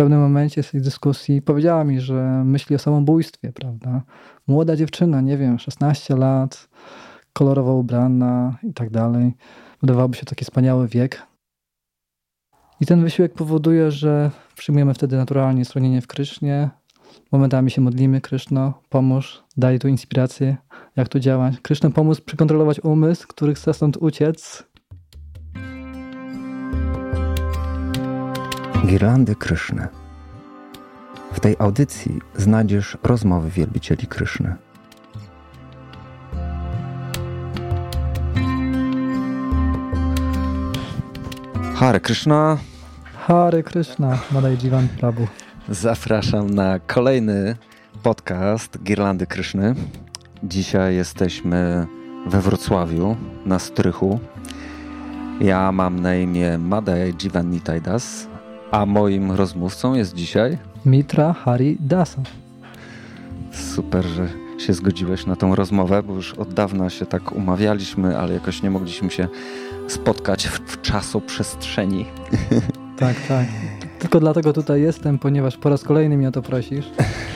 pewnym momencie z tej dyskusji powiedziała mi, że myśli o samobójstwie, prawda? Młoda dziewczyna, nie wiem, 16 lat, kolorowo ubrana i tak dalej. Wydawałoby się taki wspaniały wiek. I ten wysiłek powoduje, że przyjmujemy wtedy naturalnie schronienie w Krysznie. Momentami się modlimy, Kryszno, pomóż, daj tu inspirację, jak tu działać. Kryszno, pomóż przykontrolować umysł, który chce stąd uciec. Girlandy Kryszny. W tej audycji znajdziesz rozmowy wielbicieli Kryszny. Hare Krishna. Hare Krishna, Madai Jivan Prabhu. Zapraszam na kolejny podcast Girlandy Kryszny. Dzisiaj jesteśmy we Wrocławiu, na strychu. Ja mam na imię Madai Jivan Nitaidas, a moim rozmówcą jest dzisiaj Mitra Hari Dasa. Super, że się zgodziłeś na tą rozmowę, bo już od dawna się tak umawialiśmy, ale jakoś nie mogliśmy się spotkać w, w czasoprzestrzeni. Tak, tak. Tylko dlatego tutaj jestem, ponieważ po raz kolejny mnie o to prosisz.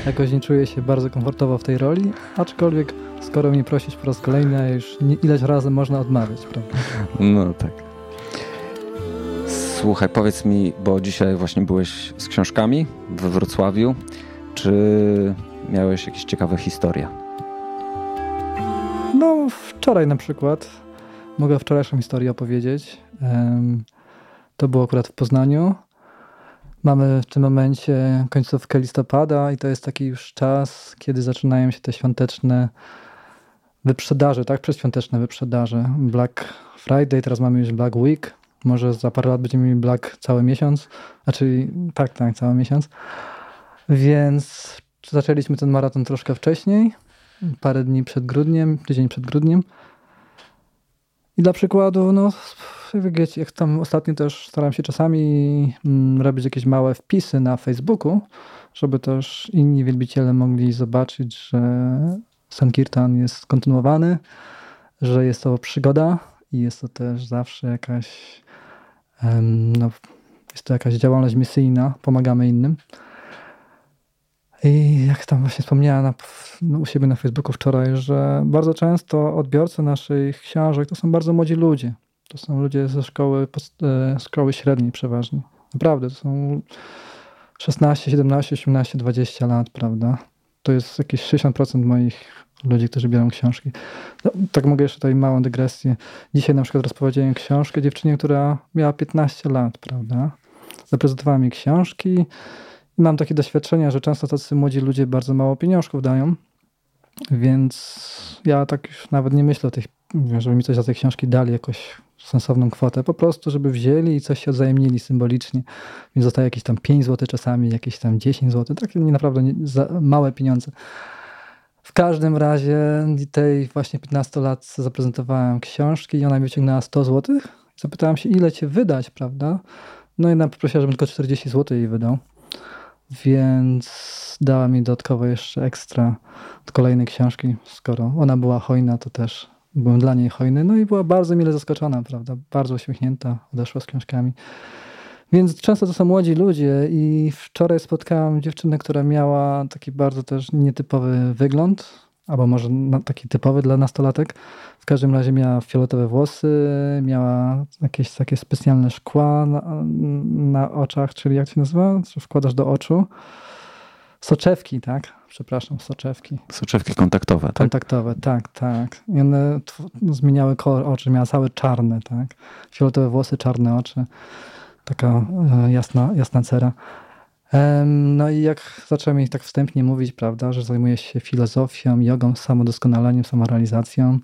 Jakoś nie czuję się bardzo komfortowo w tej roli, aczkolwiek skoro mnie prosisz po raz kolejny, już ileś razy można odmawiać, prawda? No tak. Słuchaj, powiedz mi, bo dzisiaj właśnie byłeś z książkami we Wrocławiu. Czy miałeś jakieś ciekawe historie? No, wczoraj na przykład. Mogę wczorajszą historię opowiedzieć. To było akurat w Poznaniu. Mamy w tym momencie końcówkę listopada i to jest taki już czas, kiedy zaczynają się te świąteczne wyprzedaże, tak? Przedświąteczne wyprzedaże. Black Friday, teraz mamy już Black Week. Może za parę lat będziemy mieli Black cały miesiąc. Znaczy, tak, tak, cały miesiąc. Więc zaczęliśmy ten maraton troszkę wcześniej, parę dni przed grudniem, tydzień przed grudniem. I dla przykładu, no, wiecie, jak tam ostatnio też staram się czasami mm, robić jakieś małe wpisy na Facebooku, żeby też inni wielbiciele mogli zobaczyć, że Sankirtan jest kontynuowany, że jest to przygoda i jest to też zawsze jakaś, no, jest to jakaś działalność misyjna, pomagamy innym. I jak tam właśnie wspomniałem na, no, u siebie na Facebooku wczoraj, że bardzo często odbiorcy naszych książek to są bardzo młodzi ludzie. To są ludzie ze szkoły, e, szkoły średniej przeważnie. Naprawdę, to są 16, 17, 18, 20 lat, prawda? To jest jakieś 60% moich ludzi, którzy biorą książki. No, tak mogę jeszcze tutaj małą dygresję. Dzisiaj na przykład rozpowiedziałem książkę dziewczynie, która miała 15 lat, prawda? Zaprezentowała mi książki, mam takie doświadczenia, że często tacy młodzi ludzie bardzo mało pieniążków dają, więc ja tak już nawet nie myślę o tych, żeby mi coś za te książki dali, jakoś sensowną kwotę, po prostu, żeby wzięli i coś się odzajemnili symbolicznie. Więc zostaje jakieś tam 5 zł czasami, jakieś tam 10 zł, takie naprawdę nie, małe pieniądze. W każdym razie tej właśnie 15 lat zaprezentowałem książki i ona mi wyciągnęła 100 zł. Zapytałem się, ile cię wydać, prawda? No i ona poprosiła, żebym tylko 40 zł jej wydał więc dała mi dodatkowo jeszcze ekstra kolejnej książki. Skoro ona była hojna, to też byłem dla niej hojny. No i była bardzo mile zaskoczona, prawda? Bardzo uśmiechnięta, odeszła z książkami. Więc często to są młodzi ludzie i wczoraj spotkałam dziewczynę, która miała taki bardzo też nietypowy wygląd albo może taki typowy dla nastolatek. W każdym razie miała fioletowe włosy, miała jakieś takie specjalne szkła na, na oczach, czyli jak się nazywa? Co wkładasz do oczu? Soczewki, tak? Przepraszam, soczewki. Soczewki kontaktowe, tak? Kontaktowe, tak, tak. I one zmieniały kolor oczy, miała całe czarne, tak? Fioletowe włosy, czarne oczy. Taka e, jasna, jasna cera. No i jak zacząłem jej tak wstępnie mówić, prawda, że zajmuję się filozofią, jogą, samodoskonaleniem, samorealizacją,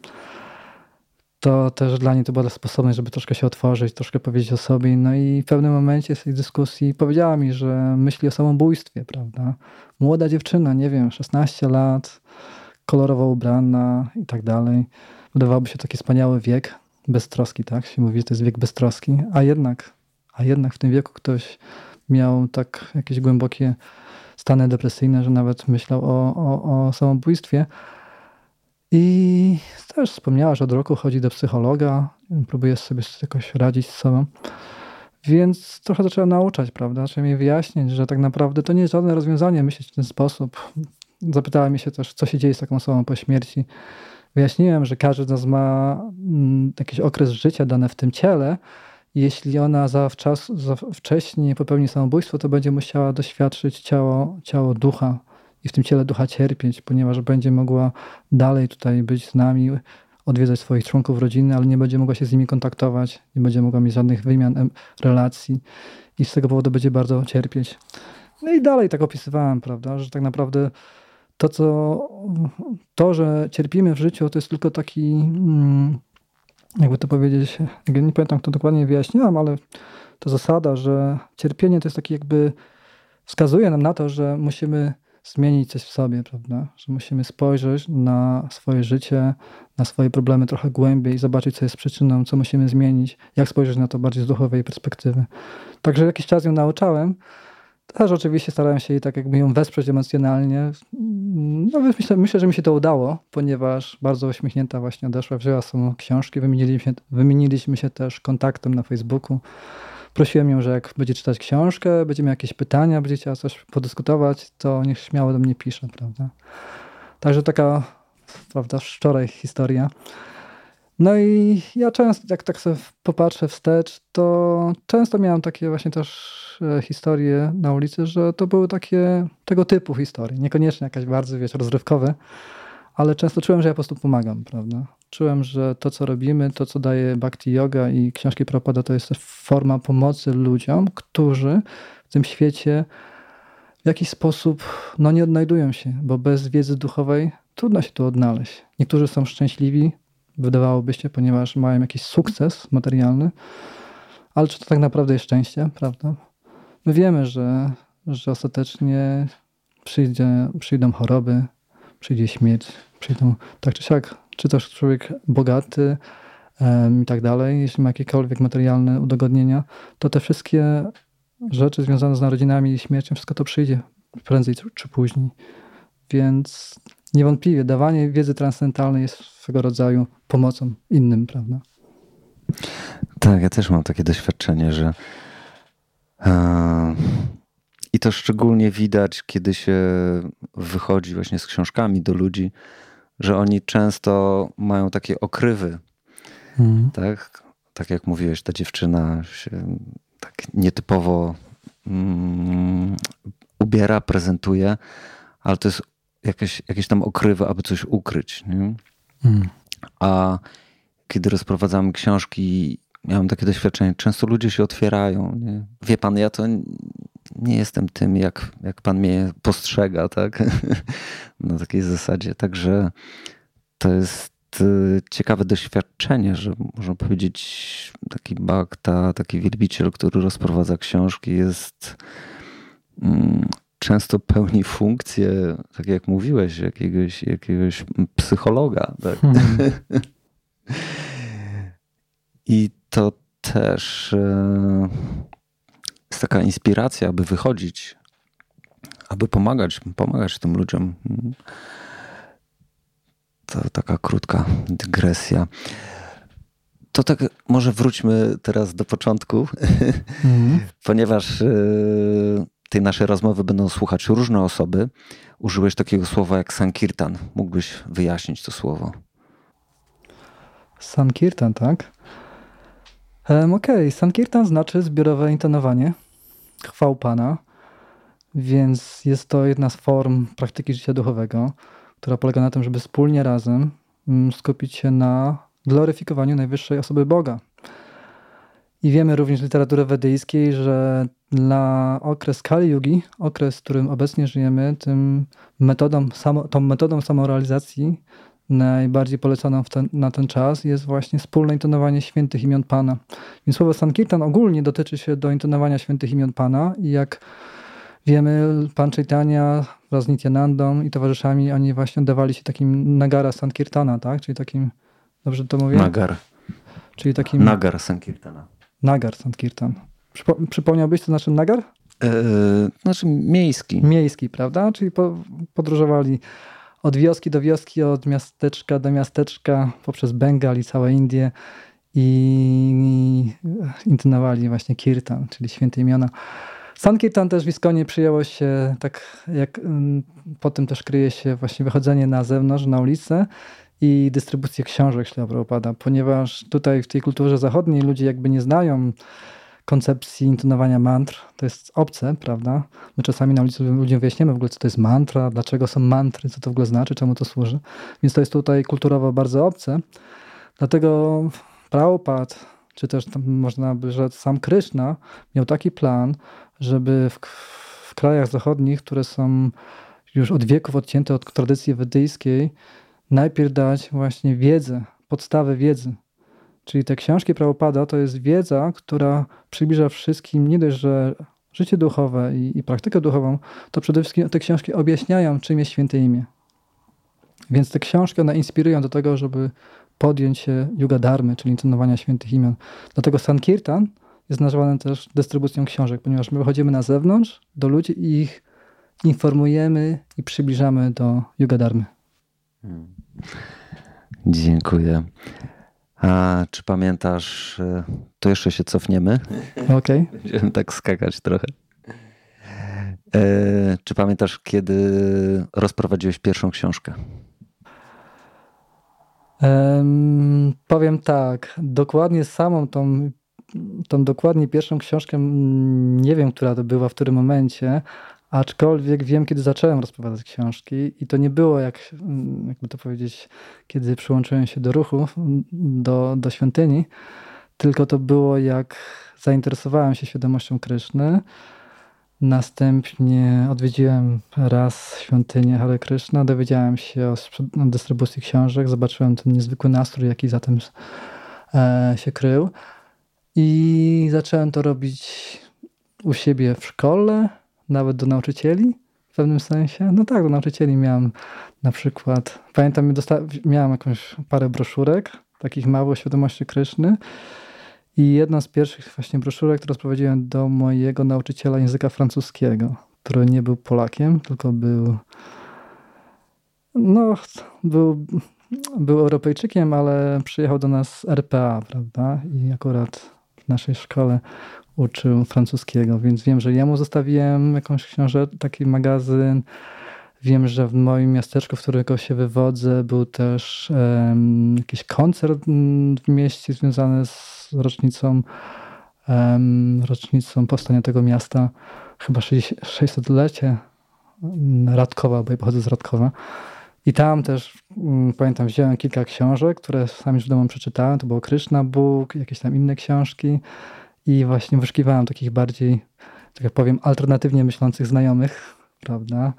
to też dla niej to była sposobność, żeby troszkę się otworzyć, troszkę powiedzieć o sobie. No i w pewnym momencie z tej dyskusji powiedziała mi, że myśli o samobójstwie, prawda. Młoda dziewczyna, nie wiem, 16 lat, kolorowo ubrana i tak dalej. Wydawałoby się taki wspaniały wiek, beztroski, tak? Się mówi, to jest wiek beztroski, a jednak, a jednak w tym wieku ktoś miał tak jakieś głębokie stany depresyjne, że nawet myślał o, o, o samobójstwie. I też wspomniała, że od roku chodzi do psychologa, próbuje sobie jakoś radzić z sobą. Więc trochę zacząłem nauczać, prawda? Zacząłem jej wyjaśnić, że tak naprawdę to nie jest żadne rozwiązanie myśleć w ten sposób. Zapytała mnie się też, co się dzieje z taką osobą po śmierci. Wyjaśniłem, że każdy z nas ma mm, jakiś okres życia dane w tym ciele. Jeśli ona za, wcześnie popełni samobójstwo, to będzie musiała doświadczyć ciało, ciało ducha i w tym ciele ducha cierpieć, ponieważ będzie mogła dalej tutaj być z nami, odwiedzać swoich członków rodziny, ale nie będzie mogła się z nimi kontaktować, nie będzie mogła mieć żadnych wymian relacji i z tego powodu będzie bardzo cierpieć. No i dalej tak opisywałem, prawda, że tak naprawdę to, co, to, że cierpimy w życiu, to jest tylko taki, mm, jakby to powiedzieć, nie pamiętam, kto dokładnie wyjaśniłam, ale to zasada, że cierpienie to jest taki jakby, wskazuje nam na to, że musimy zmienić coś w sobie, prawda? Że musimy spojrzeć na swoje życie, na swoje problemy trochę głębiej, zobaczyć, co jest przyczyną, co musimy zmienić, jak spojrzeć na to bardziej z duchowej perspektywy. Także jakiś czas ją nauczałem. Też oczywiście starałem się jej tak jakby ją wesprzeć emocjonalnie. No myślę, myślę, że mi się to udało, ponieważ bardzo uśmiechnięta właśnie odeszła, wzięła są książki, wymieniliśmy, wymieniliśmy się też kontaktem na Facebooku. Prosiłem ją, że jak będzie czytać książkę, będzie miała jakieś pytania, będzie chciała coś podyskutować, to niech śmiało do mnie pisze, prawda? Także taka, prawda, wczoraj historia. No i ja często, jak tak sobie popatrzę wstecz, to często miałem takie właśnie też e, historie na ulicy, że to były takie tego typu historie. Niekoniecznie jakaś bardzo, wiesz, rozrywkowe, ale często czułem, że ja po prostu pomagam, prawda? Czułem, że to, co robimy, to, co daje Bhakti Yoga i książki Prabhupada, to jest forma pomocy ludziom, którzy w tym świecie w jakiś sposób no, nie odnajdują się, bo bez wiedzy duchowej trudno się tu odnaleźć. Niektórzy są szczęśliwi, wydawałoby się, ponieważ mają jakiś sukces materialny, ale czy to tak naprawdę jest szczęście, prawda? My wiemy, że, że ostatecznie przyjdzie, przyjdą choroby, przyjdzie śmierć, przyjdą tak czy siak, czy też człowiek bogaty um, i tak dalej, jeśli ma jakiekolwiek materialne udogodnienia, to te wszystkie rzeczy związane z narodzinami i śmiercią, wszystko to przyjdzie prędzej czy później. Więc niewątpliwie dawanie wiedzy transcendentalnej jest swego rodzaju pomocą innym, prawda? Tak, ja też mam takie doświadczenie, że e, i to szczególnie widać, kiedy się wychodzi właśnie z książkami do ludzi, że oni często mają takie okrywy. Mhm. Tak? tak jak mówiłeś, ta dziewczyna się tak nietypowo mm, ubiera, prezentuje, ale to jest jakieś, jakieś tam okrywy, aby coś ukryć. Nie? Mhm. A kiedy rozprowadzamy książki, miałem takie doświadczenie, często ludzie się otwierają. Nie? Wie pan, ja to nie jestem tym, jak, jak pan mnie postrzega, tak? Na takiej zasadzie. Także to jest y, ciekawe doświadczenie, że można powiedzieć, taki bakta, taki wielbiciel, który rozprowadza książki, jest mm, często pełni funkcję, tak jak mówiłeś, jakiegoś, jakiegoś psychologa. Tak? Hmm. I to też e, jest taka inspiracja, aby wychodzić, aby pomagać, pomagać tym ludziom. To taka krótka dygresja. To tak, może wróćmy teraz do początku, mm. ponieważ e, tej naszej rozmowy będą słuchać różne osoby. Użyłeś takiego słowa jak Sankirtan. Mógłbyś wyjaśnić to słowo? Sankirtan, tak? Um, Okej, okay. Sankirtan znaczy zbiorowe intonowanie chwał Pana, więc jest to jedna z form praktyki życia duchowego, która polega na tym, żeby wspólnie razem mm, skupić się na gloryfikowaniu najwyższej osoby Boga. I wiemy również z literatury wedyjskiej, że na okres Kali Yugi, okres, w którym obecnie żyjemy, tym metodą, samo, tą metodą samorealizacji najbardziej polecaną ten, na ten czas jest właśnie wspólne intonowanie świętych imion Pana. Więc słowo Sankirtan ogólnie dotyczy się do intonowania świętych imion Pana i jak wiemy, Pan Chaitanya wraz z Nityanandą i towarzyszami, oni właśnie oddawali się takim nagara Sankirtana, tak? Czyli takim, dobrze to mówię? Nagar. Czyli takim... Nagar Sankirtana. Nagar Sankirtan. Przypo, przypomniałbyś, co znaczy nagar? Yy, znaczy miejski. Miejski, prawda? Czyli po, podróżowali od wioski do wioski, od miasteczka do miasteczka, poprzez Bengal i całe Indie i intynowali właśnie kirtan, czyli święte imiona. Sankirtan też w Iskonie przyjęło się, tak jak mm, potem też kryje się właśnie wychodzenie na zewnątrz, na ulicę i dystrybucję książek Ślila Prabhupada, ponieważ tutaj w tej kulturze zachodniej ludzie jakby nie znają koncepcji intonowania mantr. To jest obce, prawda? My czasami na ulicy ludziom wyjaśniamy w ogóle, co to jest mantra, dlaczego są mantry, co to w ogóle znaczy, czemu to służy. Więc to jest tutaj kulturowo bardzo obce. Dlatego Prabhupada, czy też można by rzec sam Krishna, miał taki plan, żeby w, w krajach zachodnich, które są już od wieków odcięte od tradycji wedyjskiej, najpierw dać właśnie wiedzę, podstawę wiedzy. Czyli te książki Prabhupada to jest wiedza, która przybliża wszystkim nie dość, że życie duchowe i, i praktykę duchową, to przede wszystkim te książki objaśniają, czym jest święte imię. Więc te książki one inspirują do tego, żeby podjąć się yuga dharmy, czyli intonowania świętych imion. Dlatego Sankirtan jest nazywany też dystrybucją książek, ponieważ my wychodzimy na zewnątrz do ludzi i ich informujemy i przybliżamy do yuga dharmy. Hmm. Dziękuję. A czy pamiętasz, e, to jeszcze się cofniemy. Okej. Okay. Będziemy tak skakać trochę. E, czy pamiętasz, kiedy rozprowadziłeś pierwszą książkę? Um, powiem tak, dokładnie samą tą, tą dokładnie pierwszą książkę, nie wiem, która to była w którym momencie, Aczkolwiek wiem, kiedy zacząłem rozprowadzać książki i to nie było, jak, jakby to powiedzieć, kiedy przyłączyłem się do ruchu, do, do świątyni, tylko to było, jak zainteresowałem się świadomością Kryszny. Następnie odwiedziłem raz świątynię Hare Krishna, dowiedziałem się o dystrybucji książek, zobaczyłem ten niezwykły nastrój, jaki za tym e, się krył. I zacząłem to robić u siebie w szkole, nawet do nauczycieli w pewnym sensie. No tak, do nauczycieli miałem na przykład, pamiętam, miałem jakąś parę broszurek, takich małych świadomości Kryszny i jedna z pierwszych właśnie broszurek, którą sprowadziłem do mojego nauczyciela języka francuskiego, który nie był Polakiem, tylko był no, był, był Europejczykiem, ale przyjechał do nas RPA, prawda? I akurat w naszej szkole uczył francuskiego, więc wiem, że jemu zostawiłem jakąś książkę, taki magazyn. Wiem, że w moim miasteczku, w którego się wywodzę, był też um, jakiś koncert w mieście związany z rocznicą, um, rocznicą powstania tego miasta, chyba 600-lecie Radkowa, bo ja pochodzę z Radkowa. I tam też um, pamiętam, wziąłem kilka książek, które sam już w domu przeczytałem. To było Krishna Book, jakieś tam inne książki i właśnie wyszukiwałem takich bardziej, tak jak powiem, alternatywnie myślących znajomych, prawda?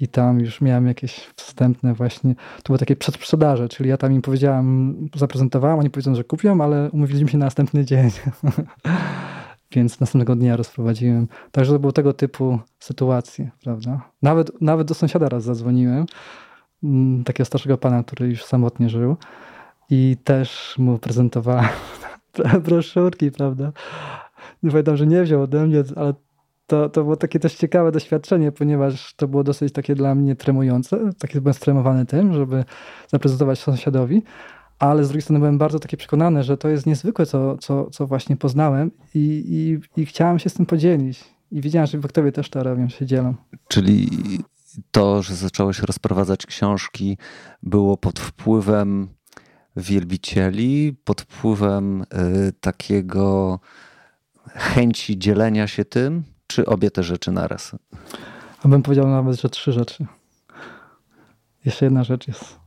I tam już miałem jakieś wstępne właśnie, to były takie przedsprzedaże, czyli ja tam im powiedziałem, zaprezentowałem, oni powiedzą, że kupią, ale umówiliśmy się na następny dzień. Więc następnego dnia rozprowadziłem. Także to były tego typu sytuacje, prawda? Nawet, nawet do sąsiada raz zadzwoniłem, mm, takiego starszego pana, który już samotnie żył i też mu prezentowałem broszurki, prawda? Nie pamiętam, że nie wziął ode mnie, ale to, to było takie też ciekawe doświadczenie, ponieważ to było dosyć takie dla mnie tremujące. Taki byłem stremowany tym, żeby zaprezentować sąsiadowi, ale z drugiej strony byłem bardzo taki przekonany, że to jest niezwykłe, co, co, co właśnie poznałem i, i, i chciałem się z tym podzielić. I widziałem, że w też te robią, się dzielą. Czyli to, że zacząłeś rozprowadzać książki, było pod wpływem wielbicieli pod wpływem y, takiego chęci dzielenia się tym, czy obie te rzeczy naraz? A bym powiedział nawet, że trzy rzeczy. Jeszcze jedna rzecz jest.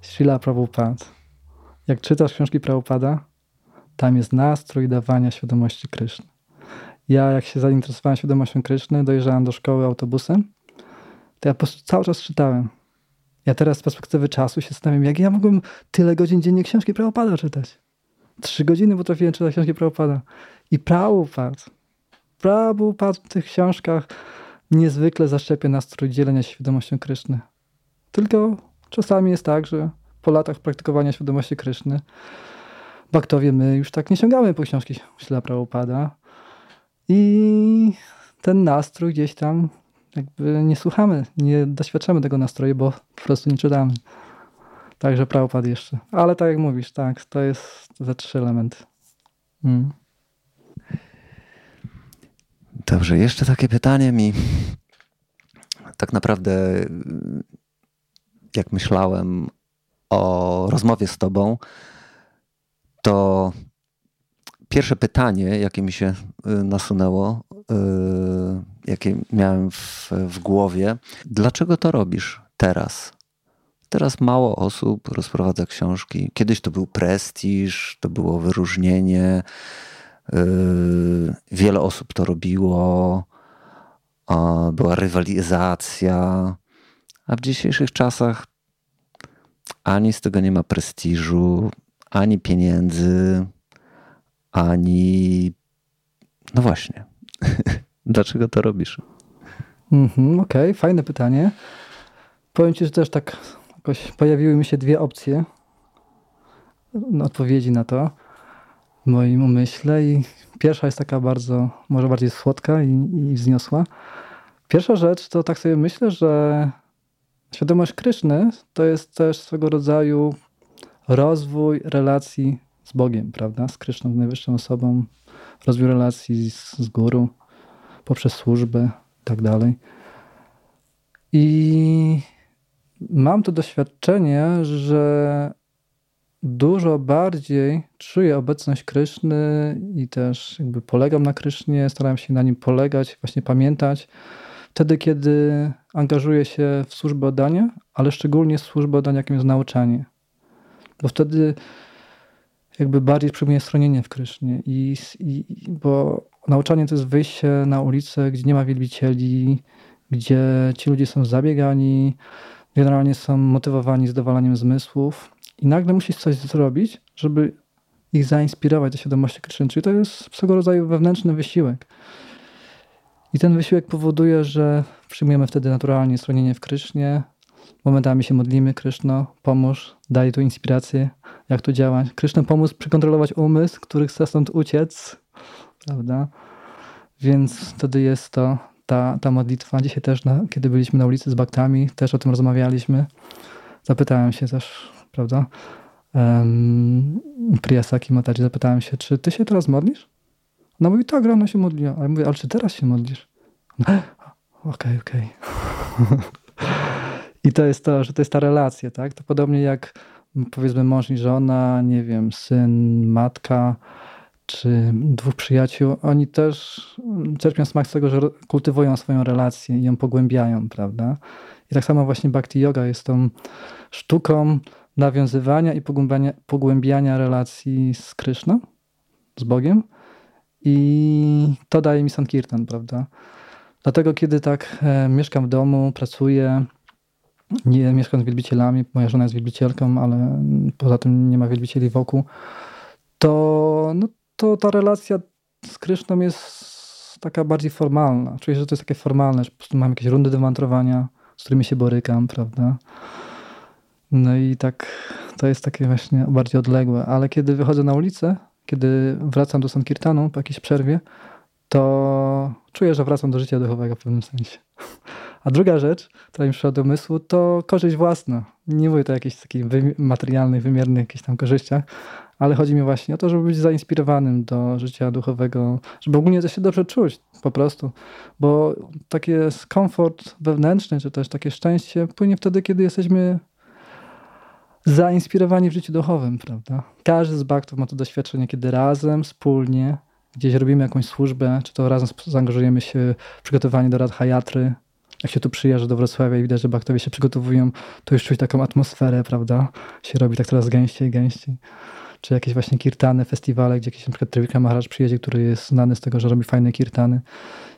Srila Prabhupada. Jak czytasz książki Prabhupada, tam jest nastrój dawania świadomości Kryszny. Ja, jak się zainteresowałem świadomością Kryszny, dojrzałem do szkoły autobusem, to ja po prostu cały czas czytałem. Ja teraz z perspektywy czasu się zastanawiam, jak ja mogłem tyle godzin dziennie książki Prabhupada czytać. Trzy godziny potrafiłem czytać książki Prabhupada. I Prabhupada, Prabhupada w tych książkach niezwykle zaszczepia nastrój dzielenia się świadomością Kryszny. Tylko czasami jest tak, że po latach praktykowania świadomości Kryszny baktowie my już tak nie sięgamy po książki Śla Prabhupada i ten nastrój gdzieś tam jakby nie słuchamy, nie doświadczamy tego nastroju, bo po prostu nie czytamy. Także Prabhupada jeszcze. Ale tak jak mówisz, tak, to jest ze trzy elementy. Mm. Dobrze, jeszcze takie pytanie mi. Tak naprawdę, jak myślałem o rozmowie z Tobą, to pierwsze pytanie, jakie mi się y, nasunęło, y, jakie miałem w, w głowie, dlaczego to robisz teraz? Teraz mało osób rozprowadza książki. Kiedyś to był prestiż, to było wyróżnienie. Y, wiele osób to robiło. Była rywalizacja. A w dzisiejszych czasach ani z tego nie ma prestiżu, ani pieniędzy, ani. No właśnie. Dlaczego to robisz? Mhm, Okej, okay. fajne pytanie. Powiem ci, że też tak jakoś pojawiły mi się dwie opcje odpowiedzi na to w moim umyśle i pierwsza jest taka bardzo, może bardziej słodka i, i wzniosła. Pierwsza rzecz to tak sobie myślę, że świadomość Kryszny to jest też swego rodzaju rozwój relacji z Bogiem, prawda? Z Kryszną, z najwyższą osobą, rozwój relacji z, z guru poprzez służbę i tak dalej. I mam to doświadczenie, że dużo bardziej czuję obecność Kryszny i też jakby polegam na Krysznie, staram się na nim polegać, właśnie pamiętać. Wtedy, kiedy angażuję się w służbę oddania, ale szczególnie w służbę oddania, jakim jest nauczanie. Bo wtedy jakby bardziej przyjmuję stronienie w Krysznie. I, i, bo nauczanie to jest wyjście na ulicę, gdzie nie ma wielbicieli, gdzie ci ludzie są zabiegani, generalnie są motywowani zadowalaniem zmysłów i nagle musisz coś zrobić, żeby ich zainspirować do świadomości krytycznej. Czyli to jest swego rodzaju wewnętrzny wysiłek. I ten wysiłek powoduje, że przyjmujemy wtedy naturalnie stronienie w Krysznie, momentami się modlimy, Kryszno, pomóż, daj tu inspirację, jak to działać. Kryszno, pomóż przykontrolować umysł, który chce stąd uciec, prawda? Więc wtedy jest to ta, ta modlitwa. Dzisiaj też, na, kiedy byliśmy na ulicy z baktami, też o tym rozmawialiśmy. Zapytałem się też, prawda, um, Priyasaki zapytałem się, czy ty się teraz modlisz? No mówi, tak, rano się modliła. Ale mówię, ale czy teraz się modlisz? Okej, okej. Okay, okay. I to jest to, że to jest ta relacja, tak? To podobnie jak powiedzmy mąż i żona, nie wiem, syn, matka, czy dwóch przyjaciół, oni też czerpią smak z tego, że kultywują swoją relację i ją pogłębiają, prawda? I tak samo właśnie bhakti yoga jest tą sztuką nawiązywania i pogłębiania, pogłębiania relacji z Kryszną, z Bogiem. I to daje mi Sankirtan, prawda? Dlatego, kiedy tak e, mieszkam w domu, pracuję, nie mieszkam z wielbicielami, moja żona jest wielbicielką, ale poza tym nie ma wielbicieli wokół, to, no, to ta relacja z Kryszną jest taka bardziej formalna. Czuję, że to jest takie formalne, że po prostu mam jakieś rundy do mantrowania, z którymi się borykam, prawda? No i tak to jest takie właśnie bardziej odległe. Ale kiedy wychodzę na ulicę, kiedy wracam do Sankirtanu po jakiejś przerwie, to czuję, że wracam do życia duchowego w pewnym sensie. A druga rzecz, która mi przyszła do umysłu, to korzyść własna. Nie mówię to o jakichś takich materialnych, wymiernych jakichś tam korzyściach, ale chodzi mi właśnie o to, żeby być zainspirowanym do życia duchowego, żeby ogólnie się dobrze czuć po prostu, bo taki komfort wewnętrzny, czy też takie szczęście płynie wtedy, kiedy jesteśmy zainspirowani w życiu duchowym, prawda? Każdy z baktów ma to doświadczenie, kiedy razem, wspólnie gdzieś robimy jakąś służbę, czy to razem zaangażujemy się w przygotowanie do Radhayatry, jak się tu przyjeżdża do Wrocławia i widać, że baktowie się przygotowują, to już czuć taką atmosferę, prawda? Się robi tak coraz gęściej, gęściej. Czy jakieś właśnie kirtany, festiwale, gdzie jakiś na przykład Trivika Maharaj przyjedzie, który jest znany z tego, że robi fajne kirtany.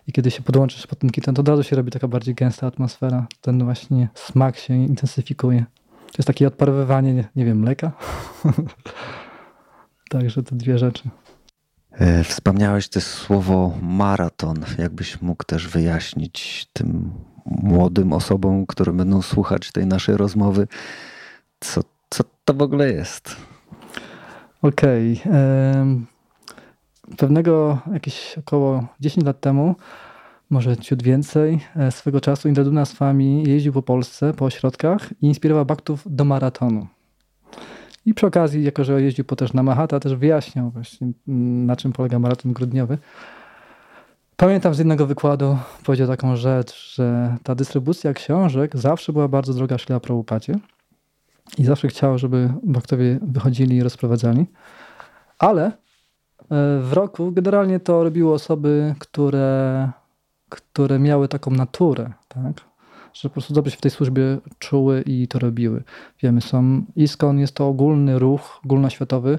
I kiedy się podłączysz pod ten kirtan, to od razu się robi taka bardziej gęsta atmosfera. Ten właśnie smak się intensyfikuje. To jest takie odparowywanie, nie, nie wiem, mleka. Także te dwie rzeczy. E, wspomniałeś też słowo maraton. Jakbyś mógł też wyjaśnić tym młodym osobom, które będą słuchać tej naszej rozmowy, co, co to w ogóle jest? Okej. Okay. Pewnego jakieś około 10 lat temu, może ciut więcej, e, swego czasu Indraduna z Fami jeździł po Polsce, po ośrodkach i inspirował baktów do maratonu. I przy okazji, jako że jeździł po też na Mahata, też wyjaśniał właśnie, na czym polega maraton grudniowy. Pamiętam z jednego wykładu, powiedział taką rzecz, że ta dystrybucja książek zawsze była bardzo droga Szla Prabhupadzie i zawsze chciał, żeby baktowie wychodzili i rozprowadzali. Ale e, w roku generalnie to robiły osoby, które, które miały taką naturę, tak? że po prostu dobrze się w tej służbie czuły i to robiły. Wiemy, są ISKCON jest to ogólny ruch ogólnoświatowy,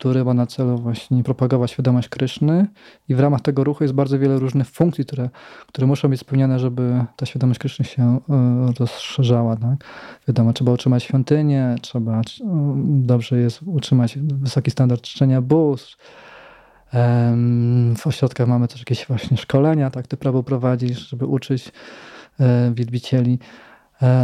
który ma na celu właśnie propagować świadomość Kryszny i w ramach tego ruchu jest bardzo wiele różnych funkcji, które, które muszą być spełnione, żeby ta świadomość Kryszny się e, rozszerzała. Tak? Wiadomo, trzeba utrzymać świątynię, trzeba e, dobrze jest utrzymać wysoki standard czczenia bóstw, w ośrodkach mamy też jakieś właśnie szkolenia, tak, ty prawo prowadzisz, żeby uczyć e, wielbicieli.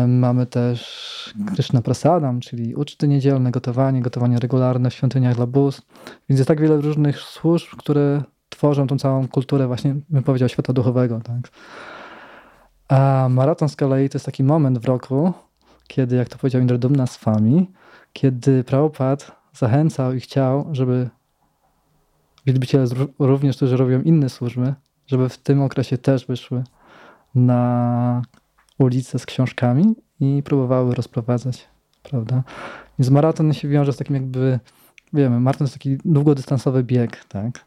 Mamy też Krishna Prasadam, czyli uczty niedzielne, gotowanie, gotowanie regularne w świątyniach dla bóstw. Więc jest tak wiele różnych służb, które tworzą tą całą kulturę właśnie, bym powiedział, świata duchowego. Tak? A maraton z kolei to jest taki moment w roku, kiedy, jak to powiedział Indradumna z Fami, kiedy Prabhupada zachęcał i chciał, żeby wielbiciele również, którzy robią inne służby, żeby w tym okresie też wyszły na ulicę z książkami i próbowały rozprowadzać, prawda? Więc maraton się wiąże z takim jakby, wiemy, maraton to taki długodystansowy bieg, tak?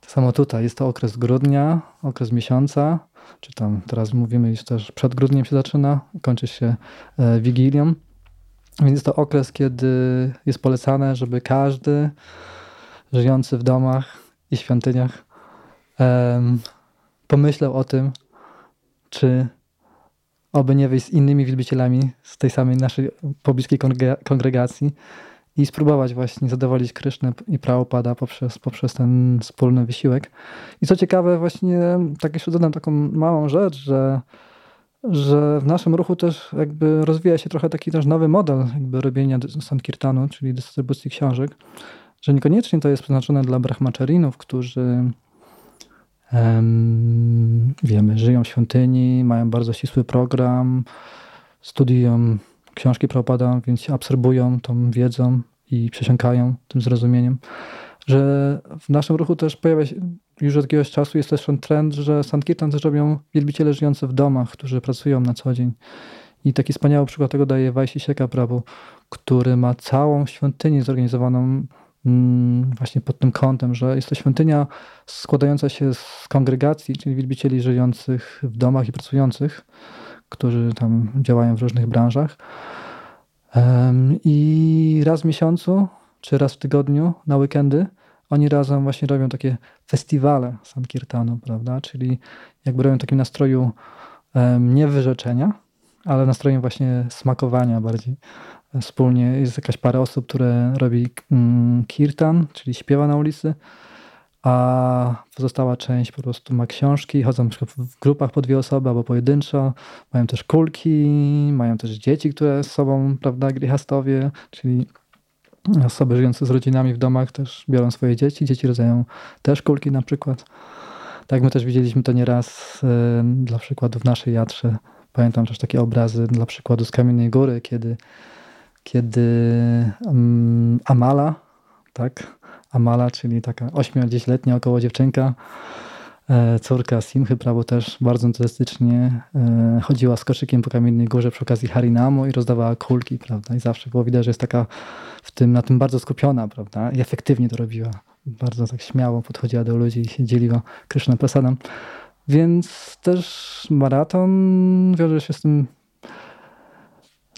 To samo tutaj, jest to okres grudnia, okres miesiąca, czy tam teraz mówimy już też przed grudniem się zaczyna, kończy się e, Wigilią, więc jest to okres, kiedy jest polecane, żeby każdy żyjący w domach i świątyniach pomyślał o tym, czy oby nie wyjść z innymi wielbicielami z tej samej naszej pobliskiej kongregacji i spróbować właśnie zadowolić Krysznę i Prabhupada poprzez, poprzez ten wspólny wysiłek. I co ciekawe, właśnie tak jeszcze dodam taką małą rzecz, że, że w naszym ruchu też jakby rozwija się trochę taki też nowy model jakby robienia Sankirtanu, czyli dystrybucji książek, że niekoniecznie to jest przeznaczone dla brahmacharinów, którzy wiemy, żyją w świątyni, mają bardzo ścisły program, studiują książki Prabhupada, więc absorbują tą wiedzą i przesiąkają tym zrozumieniem. Że w naszym ruchu też pojawia się już od jakiegoś czasu jest też ten trend, że Sankirtan też robią wielbiciele żyjący w domach, którzy pracują na co dzień. I taki wspaniały przykład tego daje Wajsi Sieka który ma całą świątynię zorganizowaną właśnie pod tym kątem, że jest to świątynia składająca się z kongregacji, czyli wielbicieli żyjących w domach i pracujących, którzy tam działają w różnych branżach. I raz w miesiącu, czy raz w tygodniu, na weekendy, oni razem właśnie robią takie festiwale Sankirtanu, prawda? Czyli jakby robią takim nastroju nie wyrzeczenia, ale nastrojem właśnie smakowania bardziej wspólnie. Jest jakaś parę osób, które robi mm, kirtan, czyli śpiewa na ulicy, a pozostała część po prostu ma książki, chodzą w grupach po dwie osoby albo pojedynczo, mają też kulki, mają też dzieci, które z sobą, prawda, grihastowie, czyli osoby żyjące z rodzinami w domach też biorą swoje dzieci, dzieci rodzają też kulki na przykład. Tak, my też widzieliśmy to nieraz y, dla przykładu w naszej jatrze. Pamiętam też takie obrazy dla przykładu z Kamiennej Góry, kiedy kiedy um, Amala, tak, Amala, czyli taka 8-10-letnia około dziewczynka, e, córka Simchy, prawo też bardzo entuzjastycznie e, chodziła z koszykiem po Kamiennej Górze przy okazji Harinamu i rozdawała kulki, prawda, i zawsze było widać, że jest taka w tym, na tym bardzo skupiona, prawda, i efektywnie to robiła. Bardzo tak śmiało podchodziła do ludzi i się dzieliła Kryszna Prasadam. Więc też maraton wiąże się z tym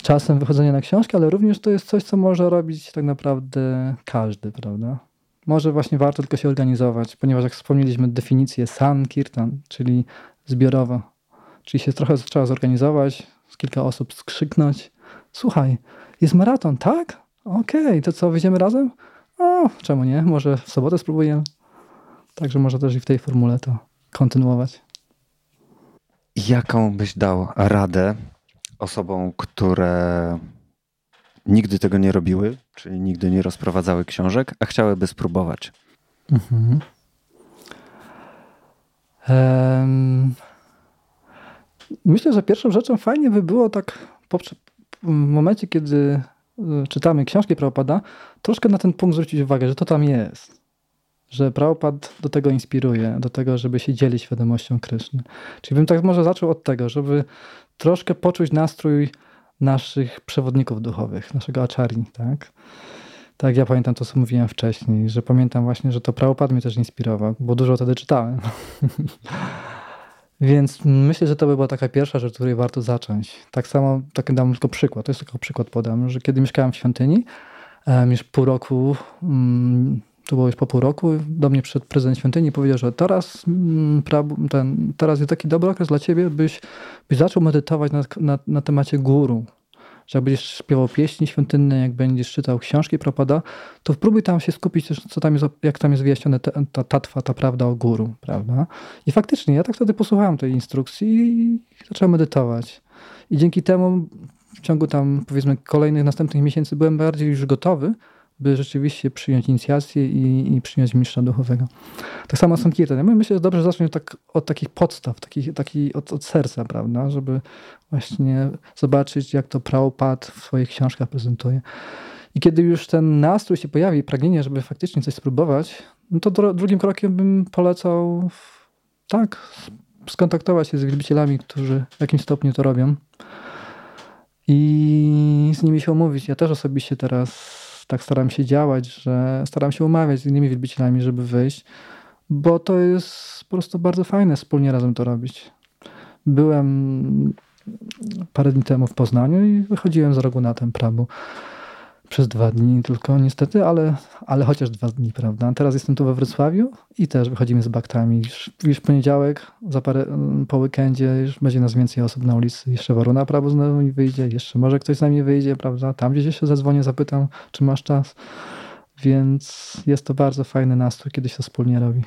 czasem wychodzenia na książkę, ale również to jest coś, co może robić tak naprawdę każdy, prawda? Może właśnie warto tylko się organizować, ponieważ jak wspomnieliśmy definicję sankirtan, czyli zbiorowo, czyli się trochę trzeba zorganizować, z kilka osób skrzyknąć. Słuchaj, jest maraton, tak? Okej, okay, to co, wyjdziemy razem? O, czemu nie? Może w sobotę spróbujemy. Także może też i w tej formule to kontynuować. Jaką byś dał radę osobom, które nigdy tego nie robiły, czyli nigdy nie rozprowadzały książek, a chciałyby spróbować? Mhm. Um, myślę, że pierwszą rzeczą fajnie by było tak w momencie, kiedy czytamy książki Prabhupada, troszkę na ten punkt zwrócić uwagę, że to tam jest. Że Prabhupada do tego inspiruje, do tego, żeby się dzielić świadomością Kryszny. Czyli bym tak może zaczął od tego, żeby troszkę poczuć nastrój naszych przewodników duchowych, naszego acharni, tak? Tak, ja pamiętam to, co mówiłem wcześniej, że pamiętam właśnie, że to Prabhupada mnie też inspirował, bo dużo wtedy czytałem. Więc myślę, że to by była taka pierwsza rzecz, której warto zacząć. Tak samo, taki dam tylko przykład, to jest tylko przykład podam, że kiedy mieszkałem w świątyni, już pół roku, mm, to było już po pół roku, do mnie przyszedł prezydent świątyni powiedział, że teraz, mm, ten, teraz jest taki dobry okres dla ciebie, byś, byś zaczął medytować na, na, na temacie guru, że jak będziesz śpiewał pieśni świątynne, jak będziesz czytał książki Propada, to próbuj tam się skupić, co tam jest, jak tam jest wyjaśnione ta, ta tatwa, ta prawda o guru, prawda? I faktycznie, ja tak wtedy posłuchałem tej instrukcji i zacząłem medytować. I dzięki temu w ciągu tam, powiedzmy, kolejnych następnych miesięcy byłem bardziej już gotowy, by rzeczywiście przyjąć inicjację i, i przyjąć mistrza duchowego. Tak samo Sankirtan. Ja myślę, że dobrze zacząć tak, od takich podstaw, taki, od, od serca, prawda, żeby właśnie zobaczyć, jak to Prabhupada w swoich książkach prezentuje. I kiedy już ten nastrój się pojawi, pragnienie, żeby faktycznie coś spróbować, no to drugim krokiem bym polecał tak, skontaktować się z wielbicielami, którzy w jakimś stopniu to robią i z nimi się umówić. Ja też osobiście teraz tak staram się działać, że staram się umawiać z innymi wielbicielami, żeby wyjść, bo to jest po prostu bardzo fajne wspólnie razem to robić. Byłem parę dni temu w Poznaniu i wychodziłem z rogu na ten prawo przez dwa dni tylko niestety, ale, ale chociaż dwa dni, prawda. Teraz jestem tu we Wrocławiu i też wychodzimy z baktami. Już, już poniedziałek, za parę, po weekendzie już będzie nas więcej osób na ulicy. Jeszcze Waruna prawo znowu mi wyjdzie, jeszcze może ktoś z nami wyjdzie, prawda. Tam gdzieś się zadzwonię, zapytam, czy masz czas. Więc jest to bardzo fajny nastrój, kiedy się wspólnie robi.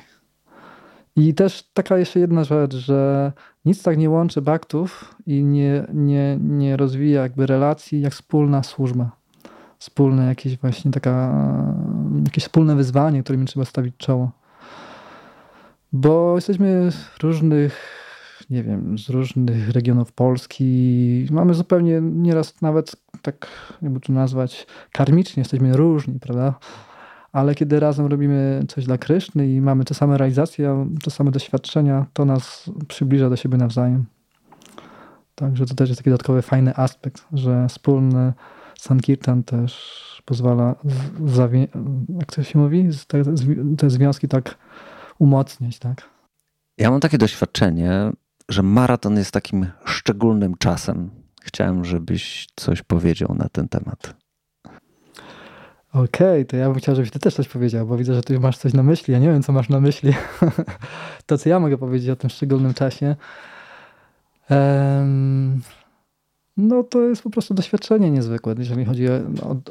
I też taka jeszcze jedna rzecz, że nic tak nie łączy baktów i nie, nie, nie rozwija jakby relacji jak wspólna służba wspólne jakieś właśnie taka, jakieś wspólne wyzwanie, którym trzeba stawić czoło. Bo jesteśmy różnych, nie wiem, z różnych regionów Polski. Mamy zupełnie nieraz nawet tak, jakby to nazwać, karmicznie jesteśmy różni, prawda? Ale kiedy razem robimy coś dla Kryszny i mamy te same realizacje, te same doświadczenia, to nas przybliża do siebie nawzajem. Także to też jest taki dodatkowy fajny aspekt, że wspólny Sankirtan też pozwala, jak to się mówi, te związki tak umocnić, tak? Ja mam takie doświadczenie, że maraton jest takim szczególnym czasem. Chciałem, żebyś coś powiedział na ten temat. Okej, okay, to ja bym chciał, żebyś ty też coś powiedział, bo widzę, że ty masz coś na myśli. Ja nie wiem, co masz na myśli. to, co ja mogę powiedzieć o tym szczególnym czasie. Um, no to jest po prostu doświadczenie niezwykłe, jeżeli chodzi o,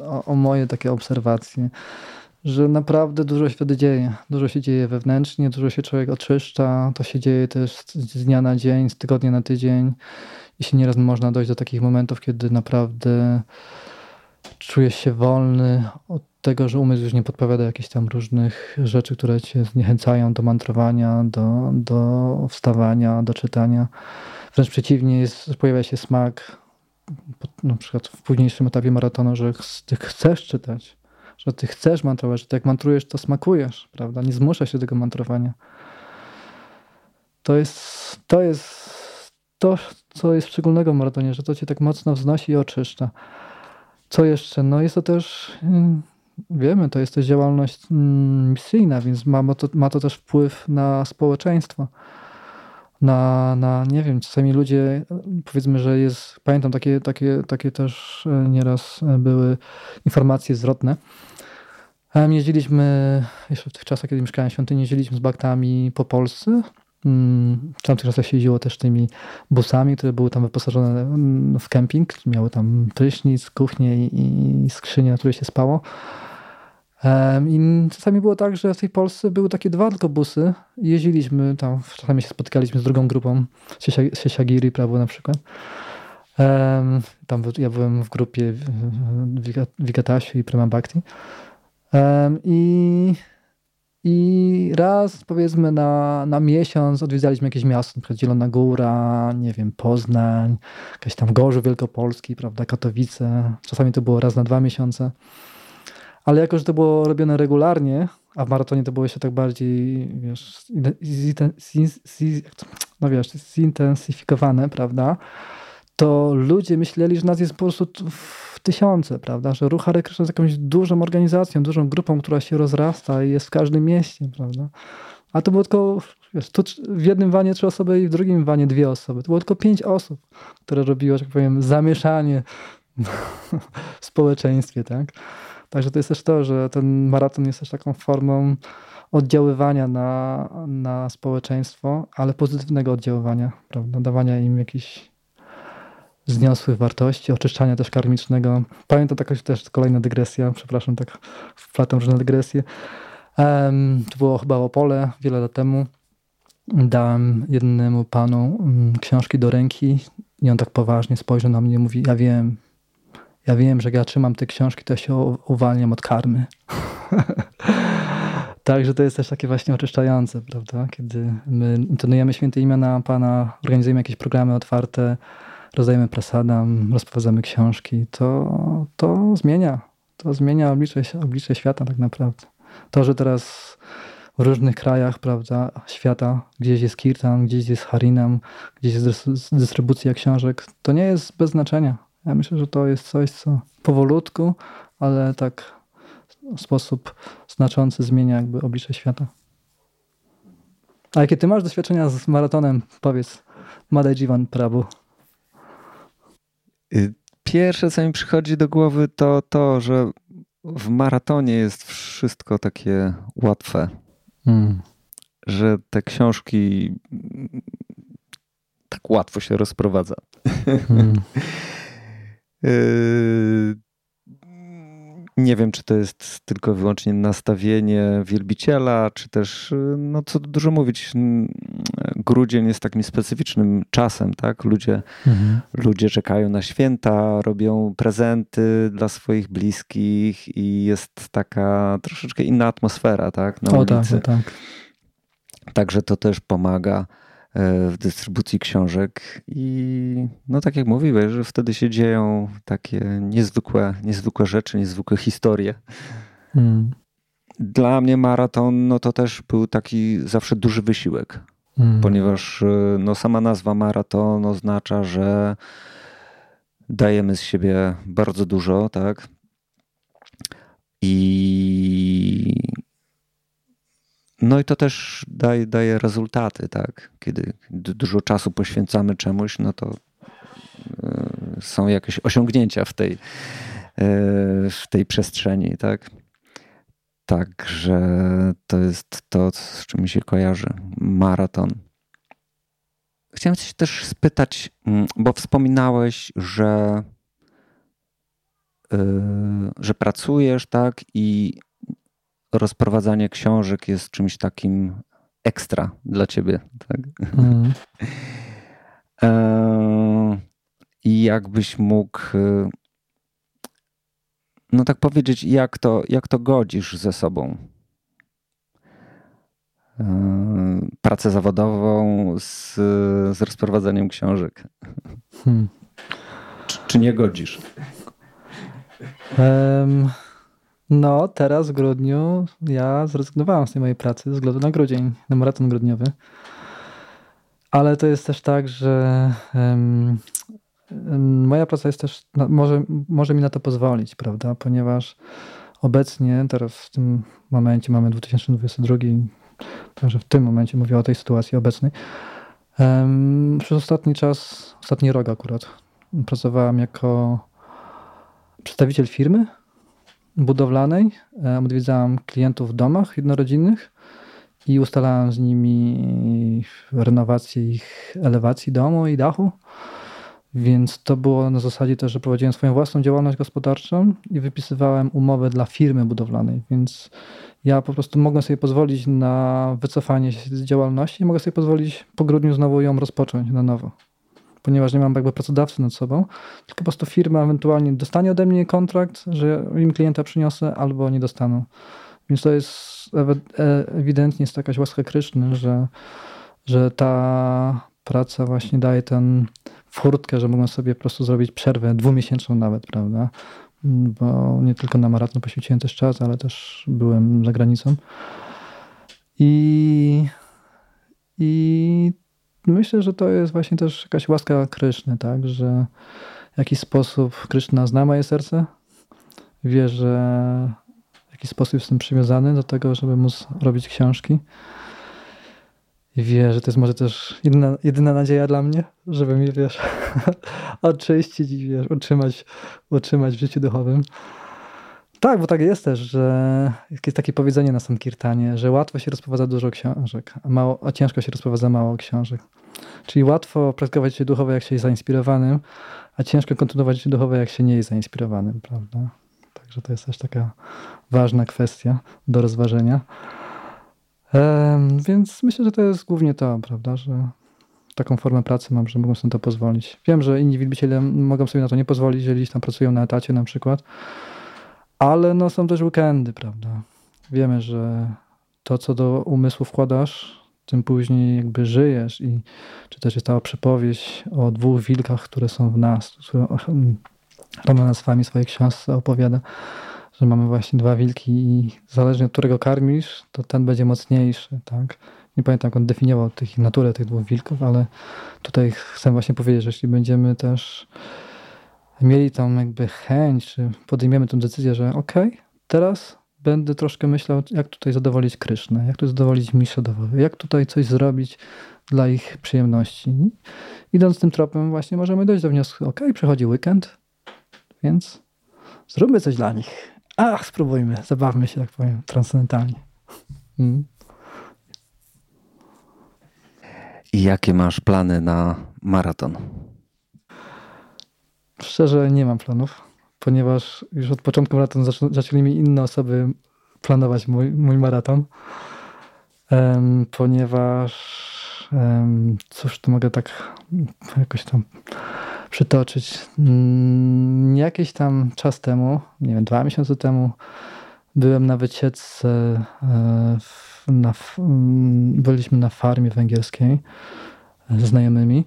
o, o, moje takie obserwacje, że naprawdę dużo się wtedy dzieje. Dużo się dzieje wewnętrznie, dużo się człowiek oczyszcza, to się dzieje też z dnia na dzień, z tygodnia na tydzień i się nieraz można dojść do takich momentów, kiedy naprawdę czujesz się wolny od tego, że umysł już nie podpowiada jakichś tam różnych rzeczy, które cię zniechęcają do mantrowania, do, do wstawania, do czytania. Wręcz przeciwnie, jest, pojawia się smak na przykład w późniejszym etapie maratonu, że ty chcesz czytać, że ty chcesz mantrować, że ty jak mantrujesz, to smakujesz, prawda? Nie zmusza się do tego mantrowania. To jest, to jest to, co jest szczególnego w maratonie, że to cię tak mocno wznosi i oczyszcza. Co jeszcze? No jest to też, mm, wiemy, to jest też działalność mm, misyjna, więc ma to, ma to też wpływ na społeczeństwo na, na, nie wiem, czasami ludzie, powiedzmy, że jest, pamiętam takie, takie, takie też e, nieraz były informacje zwrotne. Jeździliśmy, jeszcze w tych czasach, kiedy mieszkałem w świątyni, jeździliśmy z baktami po Polsce. Mm, w tamtych czasach się jeździło też tymi busami, które były tam wyposażone mm, w kemping. Miały tam prysznic, kuchnię i, i skrzynię, na której się spało. I czasami było tak, że w tej Polsce były takie dwa tylko busy. Jeździliśmy tam, czasami się spotykaliśmy z drugą grupą, Siesiagiri prawo na przykład. Tam ja byłem w grupie Wigatasiu i Prema Bhakti. I I raz, powiedzmy, na, na miesiąc odwiedzaliśmy jakieś miasto, np. Zielona Góra, nie wiem, Poznań, jakaś tam Gorzów Wielkopolski, prawda, Katowice. Czasami to było raz na dwa miesiące. Ale jako, że to było robione regularnie, a w maratonie to było jeszcze tak bardziej, wiesz, no wiesz, zintensyfikowane, prawda, to ludzie myśleli, że nas jest po prostu w tysiące, prawda, że Ruch Hare jest jakąś dużą organizacją, dużą grupą, która się rozrasta i jest w każdym mieście, prawda. A to było tylko, wiesz, tu w jednym wanie trzy osoby i w drugim wanie dwie osoby. To było tylko pięć osób, które robiło, że tak powiem, zamieszanie w społeczeństwie, tak. Także to jest też to, że ten maraton jest też taką formą oddziaływania na, na społeczeństwo, ale pozytywnego oddziaływania, prawda? Dawania im jakichś zniosłych wartości, oczyszczania też karmicznego. Pamiętam taka też kolejna dygresja, przepraszam, tak wplatam różne dygresje. Um, to było chyba Opole wiele lat temu. Dałem jednemu panu um, książki do ręki i on tak poważnie spojrzał na mnie i mówi, ja wiem, ja wiem, że jak ja trzymam te książki, to się uwalniam od karmy. Także to jest też takie właśnie oczyszczające, prawda? Kiedy my intonujemy święte imiona Pana, organizujemy jakieś programy otwarte, rozdajemy prasadam, rozprowadzamy książki, to, to zmienia. To zmienia oblicze, oblicze świata tak naprawdę. To, że teraz w różnych krajach, prawda, świata, gdzieś jest kirtan, gdzieś jest harinam, gdzieś jest dystrybucja książek, to nie jest bez znaczenia. Ja myślę, że to jest coś, co powolutku, ale tak w sposób znaczący zmienia jakby oblicze świata. A jakie ty masz doświadczenia z maratonem? Powiedz, Madej Jivan Prabhu. Y, pierwsze, co mi przychodzi do głowy, to to, że w maratonie jest wszystko takie łatwe. Hmm. Że te książki tak łatwo się rozprowadza. Hmm. Yy, nie wiem, czy to jest tylko wyłącznie nastawienie wielbiciela, czy też, yy, no co dużo mówić, grudzień jest takim specyficznym czasem, tak? Ludzie, mhm. ludzie czekają na święta, robią prezenty dla swoich bliskich i jest taka troszeczkę inna atmosfera, tak? Na o ulicy. tak, o tak. Także to też pomaga w dystrybucji książek i no tak jak mówiłeś, że wtedy się dzieją takie niezwykłe, niezwykłe rzeczy, niezwykłe historie. Hmm. Dla mnie maraton no to też był taki zawsze duży wysiłek, hmm. ponieważ e, no sama nazwa maraton oznacza, że dajemy z siebie bardzo dużo, tak? I no i to też daje, daje rezultaty, tak? Kiedy dużo czasu poświęcamy czemuś, no to e, są jakieś osiągnięcia w tej, e, w tej przestrzeni, tak? Także to jest to, z czym mi się kojarzy. Maraton. Chciałem się też spytać, mm, bo wspominałeś, że, e, że pracujesz, tak? I rozprowadzanie książek jest czymś takim ekstra dla ciebie. Tak? Mm. I jakbyś mógł, e, no tak powiedzieć, jak to, jak to godzisz ze sobą? E, pracę zawodową z, z rozprowadzaniem książek. Hmm. Czy, czy, nie godzisz? Um, no, teraz w grudniu ja zrezygnowałem z tej mojej pracy ze względu na grudzień, na maraton grudniowy. Ale to jest też tak, że um, moja praca jest też, no, może, może mi na to pozwolić, prawda? Ponieważ obecnie, teraz w tym momencie mamy 2022, także w tym momencie mówię o tej sytuacji obecnej. Um, przez ostatni czas, ostatni rok akurat, pracowałem jako przedstawiciel firmy, budowlanej. E, odwiedzałem klientów w domach jednorodzinnych i ustalałem z nimi renowację ich elewacji domu i dachu. Więc to było na zasadzie też, że prowadziłem swoją własną działalność gospodarczą i wypisywałem umowę dla firmy budowlanej. Więc ja po prostu mogłem sobie pozwolić na wycofanie się z działalności i mogę sobie pozwolić po grudniu znowu ją rozpocząć na nowo ponieważ nie mam jakby pracodawcy nad sobą, tylko po prostu firma ewentualnie dostanie ode mnie kontrakt, że im klienta przyniosę, albo nie dostaną. Więc to jest ewidentnie jest jakaś łaska Kryszny, że, że ta praca właśnie daje ten furtkę, że mogą sobie po prostu zrobić przerwę dwumiesięczną nawet, prawda? Bo nie tylko na maraton poświęciłem też czas, ale też byłem za granicą. I, i myślę, że to jest właśnie też jakaś łaska Kryszny, tak? Że w jakiś sposób Kryszna zna moje serce, wie, że w jakiś sposób jestem przywiązany do tego, żeby móc robić książki. I wie, że to jest może też jedyna, jedyna nadzieja dla mnie, żeby mnie, wiesz, oczyścić i wiesz, utrzymać, utrzymać w życiu duchowym. Tak, bo tak jest też, że jest takie powiedzenie na Sankirtanie, że łatwo się rozprowadza dużo książek, a, mało, a ciężko się rozprowadza mało książek. Czyli łatwo praktykować się duchowo, jak się jest zainspirowanym, a ciężko kontynuować się duchowo, jak się nie jest zainspirowanym, prawda? Także to jest też taka ważna kwestia do rozważenia. Więc myślę, że to jest głównie to, prawda, że taką formę pracy mam, że mogą sobie to pozwolić. Wiem, że inni wielbiciele mogą sobie na to nie pozwolić, jeżeli tam pracują na etacie na przykład, ale no są też weekendy, prawda. Wiemy, że to, co do umysłu wkładasz, tym później jakby żyjesz i czy też jest ta przypowieść o dwóch wilkach, które są w nas, które Rona nazwami swojej książce opowiada, że mamy właśnie dwa wilki i zależnie od którego karmisz, to ten będzie mocniejszy, tak? Nie pamiętam, jak on definiował tych, naturę tych dwóch wilków, ale tutaj chcę właśnie powiedzieć, że jeśli będziemy też mieli tą jakby chęć, czy podejmiemy tę decyzję, że okej, okay, teraz będę troszkę myślał, jak tutaj zadowolić Krysznę, jak tu zadowolić Miszodowowy, jak tutaj coś zrobić dla ich przyjemności. Idąc tym tropem właśnie możemy dojść do wniosku, ok, przychodzi weekend, więc zróbmy coś dla nich. Ach, spróbujmy, zabawmy się, tak powiem, transcendentalnie. Mm. I jakie masz plany na maraton? Szczerze nie mam planów, ponieważ już od początku maratonu zaczęli mi inne osoby planować mój, mój maraton, um, ponieważ um, cóż tu mogę tak jakoś tam przytoczyć. Mm, jakiś tam czas temu, nie wiem, dwa miesiące temu, byłem na wycieczce. E, mm, byliśmy na farmie węgierskiej ze znajomymi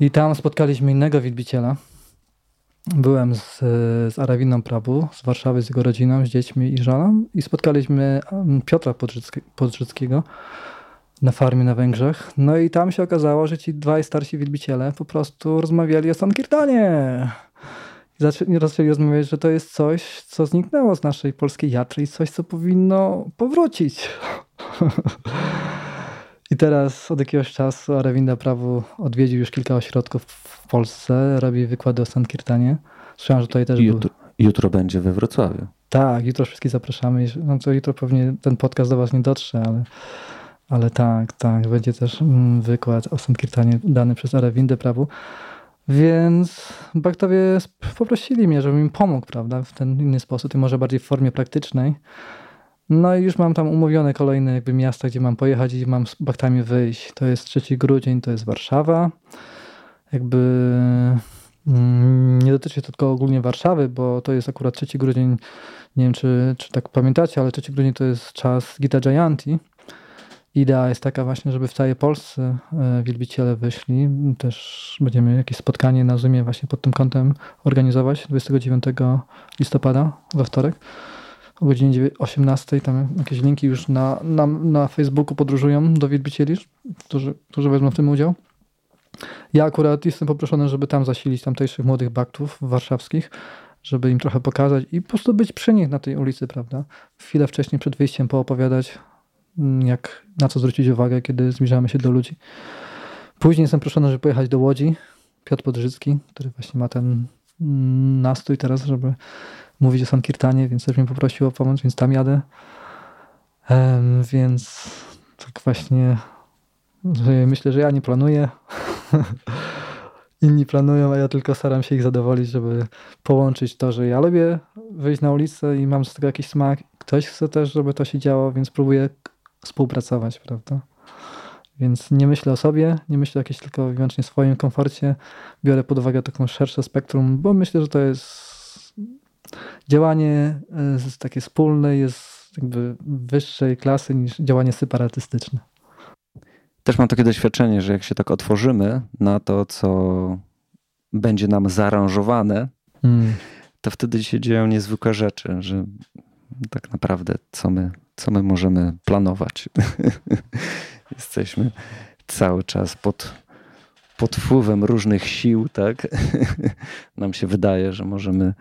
i tam spotkaliśmy innego wielbiciela. Byłem z, z Arawiną Prabu, z Warszawy, z jego rodziną, z dziećmi i żoną i spotkaliśmy Piotra Podrzyckiego, na farmie na Węgrzech. No i tam się okazało, że ci dwaj starsi wielbiciele po prostu rozmawiali o Sankirtanie. I zaczęli, zaczęli rozmawiać, że to jest coś, co zniknęło z naszej polskiej jatry i coś, co powinno powrócić. I teraz od jakiegoś czasu Aravinda Prawu odwiedził już kilka ośrodków w Polsce, robi wykłady o Sankirtanie. Słyszałem, że tutaj też jutro, był. Jutro będzie we Wrocławiu. Tak, jutro wszystkich zapraszamy. No to jutro pewnie ten podcast do was nie dotrze, ale ale tak, tak, będzie też mm, wykład o Sankirtanie dany przez Arawindę Prawu. Więc baktowie poprosili mnie, żebym im pomógł, prawda, w ten inny sposób i może bardziej w formie praktycznej. No i już mam tam umówione kolejne jakby miasta, gdzie mam pojechać i mam z baktami wyjść. To jest 3 grudzień, to jest Warszawa. Jakby mm, nie dotyczy to tylko ogólnie Warszawy, bo to jest akurat 3 grudzień, nie wiem czy, czy tak pamiętacie, ale 3 grudzień to jest czas Gita Jayanti, Idea jest taka właśnie, żeby w całej Polsce e, wielbiciele wyszli. Też będziemy jakieś spotkanie na Zoomie właśnie pod tym kątem organizować 29 listopada we wtorek o godzinie 18. Tam jakieś linki już na, na, na Facebooku podróżują do wielbicieli, którzy, którzy wezmą w tym udział. Ja akurat jestem poproszony, żeby tam zasilić tamtejszych młodych baktów warszawskich, żeby im trochę pokazać i po prostu być przy nich na tej ulicy, prawda? Chwilę wcześniej przed wyjściem poopowiadać, Mm, jak, na co zwrócić uwagę, kiedy zbliżamy się do ludzi. Później jestem proszony, żeby pojechać do Łodzi. Piotr Podrzycki, który właśnie ma ten mm, nastrój teraz, żeby mówić o Sankirtanie, więc też mnie poprosił o pomoc, więc tam jadę. Um, więc tak właśnie myślę, że ja nie planuję. Inni planują, a ja tylko staram się ich zadowolić, żeby połączyć to, że ja lubię wyjść na ulicę i mam z tego jakiś smak. Ktoś chce też, żeby to się działo, więc próbuję współpracować, prawda? Więc nie myślę o sobie, nie myślę o jakimś tylko wyłącznie swoim komforcie. Biorę pod uwagę taką szersze spektrum, bo myślę, że to jest działanie y, takie wspólne jest jakby wyższej klasy niż działanie separatystyczne. Też mam takie doświadczenie, że jak się tak otworzymy na to, co będzie nam zaaranżowane, hmm. to wtedy się dzieją niezwykłe rzeczy, że tak naprawdę co my, co my możemy planować. Jesteśmy cały czas pod, pod wpływem różnych sił, tak? Nam się wydaje, że możemy,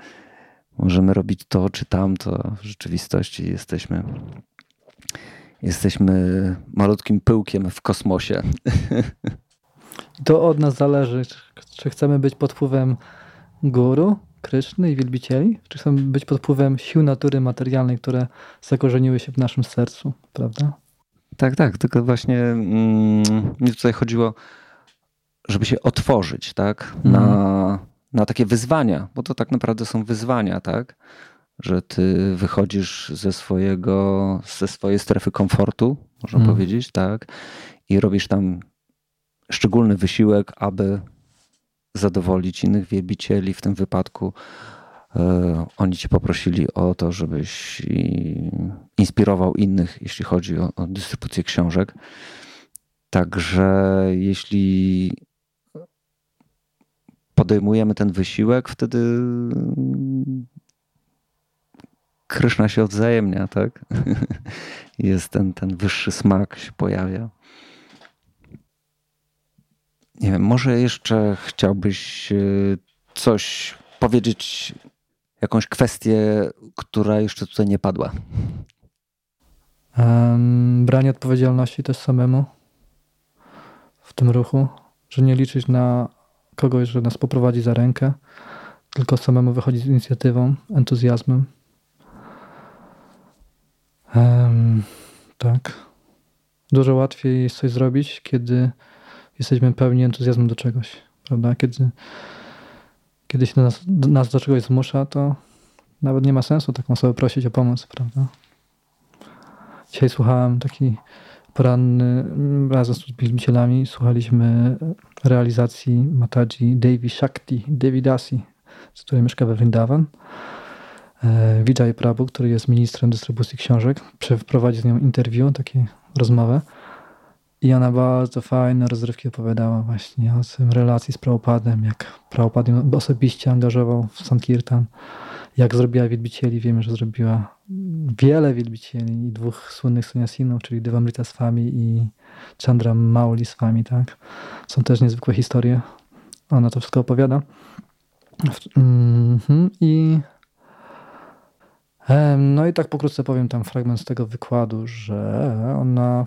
możemy robić to czy tamto. W rzeczywistości jesteśmy, jesteśmy malutkim pyłkiem w kosmosie. To od nas zależy, czy chcemy być pod wpływem guru, Kryszny i wielbicieli, czy chcemy być pod wpływem sił natury materialnej, które zakorzeniły się w naszym sercu, prawda? Tak, tak, tylko właśnie mm, mi tutaj chodziło, żeby się otworzyć, tak, na, mhm. Na takie wyzwania, bo to tak naprawdę są wyzwania, tak, że ty wychodzisz ze swojego, ze swojej strefy komfortu, można mm. powiedzieć, tak, i robisz tam szczególny wysiłek, aby zadowolić innych wielbicieli. W tym wypadku e, oni cię poprosili o to, żebyś inspirował innych, jeśli chodzi o, o dystrybucję książek. Także jeśli podejmujemy ten wysiłek, wtedy Kryszna się odwzajemnia, tak? Jest ten, ten wyższy smak się pojawia. Nie wiem, może jeszcze chciałbyś e, coś powiedzieć, jakąś kwestię, która jeszcze tutaj nie padła. Branie odpowiedzialności też samemu w tym ruchu, że nie liczyć na kogoś, że nas poprowadzi za rękę, tylko samemu wychodzić z inicjatywą, entuzjazmem. Um, tak. Dużo łatwiej jest coś zrobić, kiedy jesteśmy pełni entuzjazmu do czegoś, prawda? Kiedy, kiedy się nas, nas do czegoś zmusza, to nawet nie ma sensu taką osobę prosić o pomoc, prawda? Dzisiaj słuchałem taki poranny razem z wielbicielami. Słuchaliśmy realizacji Mataji Devi Shakti, Devi Dasi, z której mieszka we Vrindavan. E, Vijay Prabhu, który jest ministrem dystrybucji książek, przeprowadził z nią interview, takie rozmowę. I ona bardzo fajne rozrywki opowiadała właśnie o tym relacji z Prabhupadem, jak Prabhupad ją osobiście angażował w Sankirtan, jak zrobiła wielbicieli. Wiemy, że zrobiła wiele wielbicieli i dwóch słynnych suniasinów, czyli Devamrita Swami i Chandra Mauli Swami, tak? Są też niezwykłe historie. Ona to wszystko opowiada. Mhm. I no i tak pokrótce powiem tam fragment z tego wykładu, że ona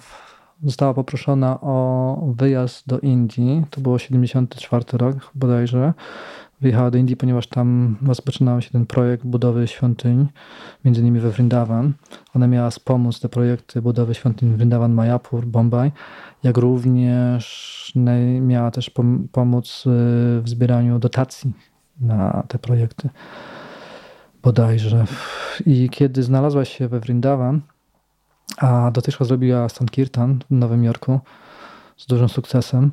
została poproszona o wyjazd do Indii. To było 74 rok bodajże. Wyjechała do Indii, ponieważ tam rozpoczynał się ten projekt budowy świątyń, między innymi we Vrindavan. Ona miała wspomóc te projekty budowy świątyń Vrindavan, Mayapur, Bombay, jak również miała też pomóc y, w zbieraniu dotacji na te projekty bodajże. I kiedy znalazła się we Vrindavan, a dotychczas zrobiła Sankirtan w Nowym Jorku z dużym sukcesem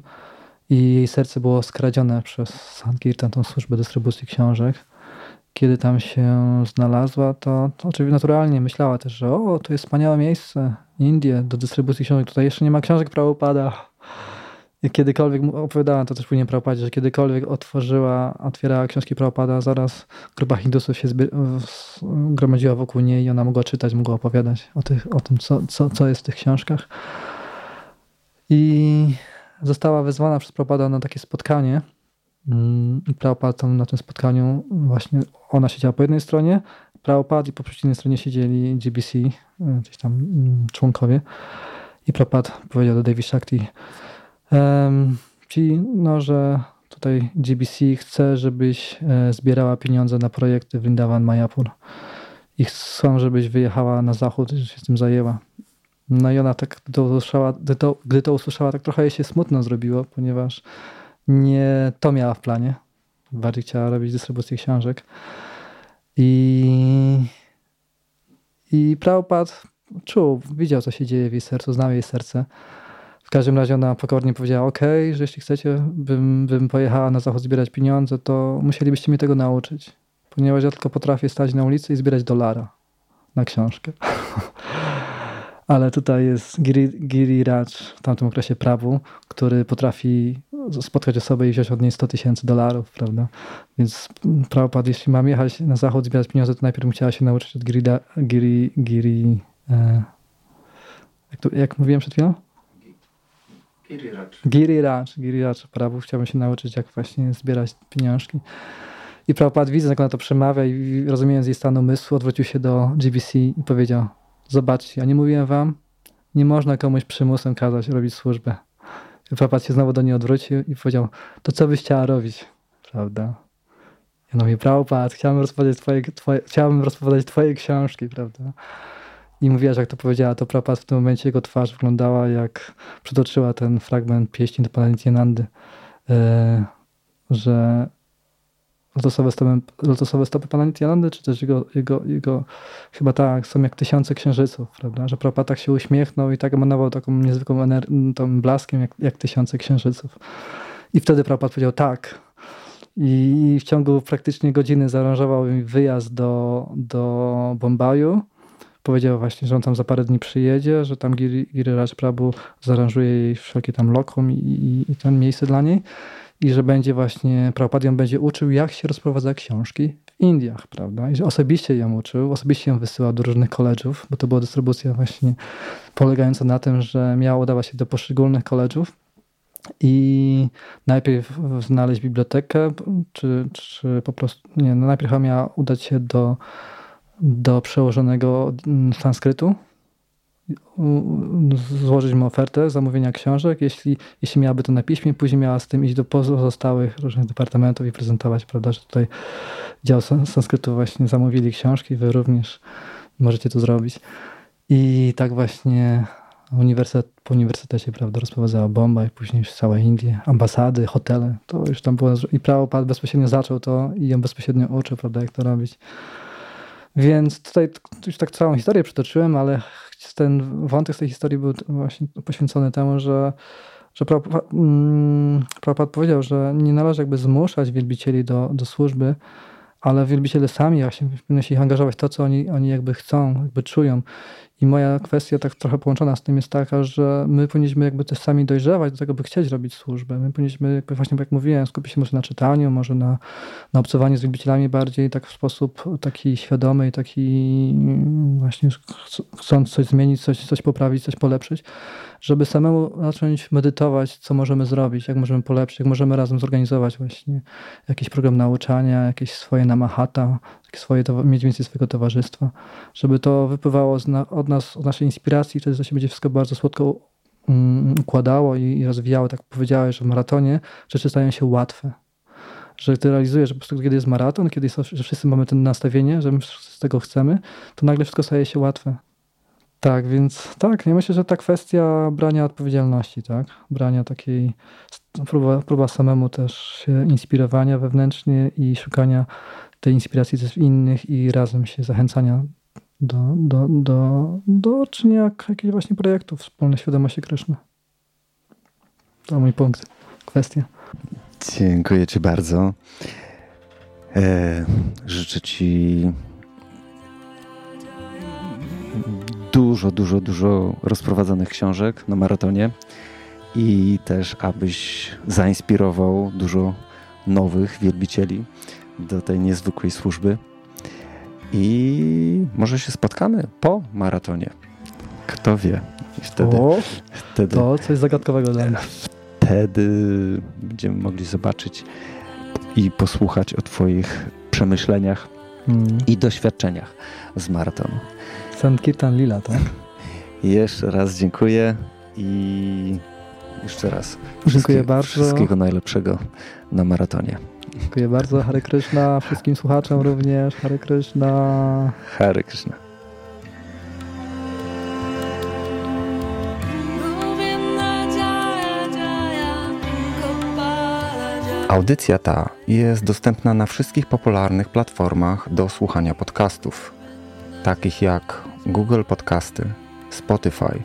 i jej serce było skradzione przez Sankirtan, tą służbę dystrybucji książek. Kiedy tam się znalazła, to, to oczywiście naturalnie myślała też, że o, to jest wspaniałe miejsce, Indie, do dystrybucji książek. Tutaj jeszcze nie ma książek Prabhupada kiedykolwiek opowiadała to też później Prabhupadzie, że kiedykolwiek otworzyła, otwierała książki Prabhupada, zaraz grupa Hindusów się gromadziła wokół niej i ona mogła czytać, mogła opowiadać o, tych, o tym, co, co, co jest w tych książkach. I została wezwana przez Prabhupada na takie spotkanie. Mm, I Prabhupada na tym spotkaniu właśnie ona siedziała po jednej stronie, Prabhupada i po przeciwnej stronie siedzieli GBC, gdzieś tam mm, członkowie. I Prabhupada powiedział do David Shakti, Czyli, no, że tutaj GBC chce, żebyś e, zbierała pieniądze na projekty Vrindavan Mayapur i chcą, żebyś wyjechała na zachód i się tym zajęła. No i ona tak, gdy to usłyszała, gdy to, gdy to usłyszała, tak trochę jej się smutno zrobiło, ponieważ nie to miała w planie. Bardziej chciała robić dystrybucję książek. I, i Prabhupada czuł, widział, co się dzieje w jej sercu, znał jej serce. W każdym razie ona pokornie powiedziała, ok, że jeśli chcecie, bym, bym pojechała na zachód zbierać pieniądze, to musielibyście mnie tego nauczyć. ponieważ ja tylko potrafię stać na ulicy i zbierać dolara na książkę. Ale tutaj jest Giri, Giri Raj w tamtym okresie prawu, który potrafi spotkać osobę i wziąć od niej 100 tysięcy dolarów, prawda? Więc Prabhupada, jeśli mam jechać na zachód, zbierać pieniądze, to najpierw musiała się nauczyć od Giri, Giri, Giri e, jak, to, jak mówiłem przed chwilą? Giriraj, Giriraj prawu. Chciałbym się nauczyć, jak właśnie zbierać pieniążki. I Prabhupada widząc, jak ona to przemawia i rozumiejąc jej stan umysłu, odwrócił się do GBC i powiedział, zobaczcie, ja nie mówiłem wam, nie można komuś przymusem kazać robić służbę. I Prabhupada się znowu do niej odwrócił i powiedział, to co byś chciała robić? Prawda? Ja mówię, Prabhupada, chciałbym rozpowiadać twoje, twoje, twoje książki, prawda? I mówiła, jak to powiedziała, to Prabhupada w tym momencie jego twarz wyglądała jak przytoczyła ten fragment pieśni do pana Nityanandy, yy, że lotosowe stopy, lotosowe stopy pana Nityanandy, czy też jego, jego, jego, chyba tak, są jak tysiące księżyców, prawda? Że Prabhupada tak się uśmiechnął i tak emanował taką niezwykłą tą blaskiem, jak, jak tysiące księżyców. I wtedy Prabhupada powiedział tak. I w ciągu praktycznie godziny zaaranżował mi wyjazd do, do Bombaju. Powiedział właśnie, że on tam za parę dni przyjedzie, że tam Giri, Giri Raj Prabhu zaaranżuje jej wszelkie tam lokum i, i, i ten miejsce dla niej i że będzie właśnie, Prabhupada będzie uczył, jak się rozprowadza książki w Indiach, prawda? I że osobiście ją uczył, osobiście ją wysyłał do różnych koledżów, bo to była dystrybucja właśnie polegająca na tym, że miał udawać się do poszczególnych koledżów i najpierw znaleźć bibliotekę, czy, czy po prostu, nie, no najpierw miała udać się do, do przełożonego sanskrytu, złożyć mu ofertę zamówienia książek, jeśli, jeśli miałaby to na piśmie, później miała z tym iść do pozostałych różnych departamentów i prezentować, prawda, że tutaj dział sanskrytu właśnie zamówili książki, wy również możecie to zrobić. I tak właśnie uniwersytet, po uniwersytecie, prawda, rozprowadzała bomba i później już całe Indie, ambasady, hotele, to już tam było, i prawo bezpośrednio zaczął to i ją bezpośrednio uczył, prawda, jak to robić. Więc tutaj już tak całą historię przytoczyłem, ale ten wątek z tej historii był właśnie poświęcony temu, że, że Prabhupada mm, powiedział, że nie należy jakby zmuszać wielbicieli do, do służby, ale wielbiciele sami właśnie powinno się angażować w to, co oni, oni jakby chcą, jakby czują. I moja kwestia tak trochę połączona z tym jest taka, że my powinniśmy jakby też sami dojrzewać do tego, by chcieć robić służbę. My powinniśmy, jakby właśnie jak mówiłem, skupić się może na czytaniu, może na, na obcowaniu z wielbicielami bardziej tak w sposób taki świadomy i taki właśnie chcąc coś zmienić, coś, coś poprawić, coś polepszyć, żeby samemu zacząć medytować, co możemy zrobić, jak możemy polepszyć, jak możemy razem zorganizować właśnie jakiś program nauczania, jakieś swoje namahata, swoje, mieć więcej swojego towarzystwa, żeby to wypływało od nas, od naszej inspiracji, wtedy to się będzie wszystko bardzo słodko um, układało i, rozwijało. Tak powiedziałeś, że w maratonie rzeczy stają się łatwe. Że ty realizujesz, że po prostu kiedy jest maraton, kiedy jest, że wszyscy mamy to nastawienie, że my z tego chcemy, to nagle wszystko staje się łatwe. Tak, więc tak, ja myślę, że ta kwestia brania odpowiedzialności, tak, brania takiej, próba, próba samemu też się inspirowania wewnętrznie i szukania tej inspiracji też innych i razem się zachęcania do, do, do, do czynienia jakichś właśnie projektów wspólnej świadomości Kryszny. To mój punkt, kwestia. Dziękuję Ci bardzo. E, życzę Ci dużo, dużo, dużo rozprowadzonych książek na maratonie i też, abyś zainspirował dużo nowych wielbicieli do tej niezwykłej służby. I może się spotkamy po maratonie. Kto wie? I wtedy, o, wtedy, to coś zagadkowego dla mnie. Wtedy będziemy mogli zobaczyć i posłuchać o Twoich przemyśleniach hmm. i doświadczeniach z maratonu. Sankirtan Lila, tak? Jeszcze raz dziękuję i jeszcze raz. Dziękuję bardzo. Wszystkiego najlepszego na maratonie. Dziękuję bardzo. Hare Krishna. Wszystkim słuchaczom również. Hare Krishna. Hare Krishna. Audycja ta jest dostępna na wszystkich popularnych platformach do słuchania podcastów, takich jak Google Podcasty, Spotify,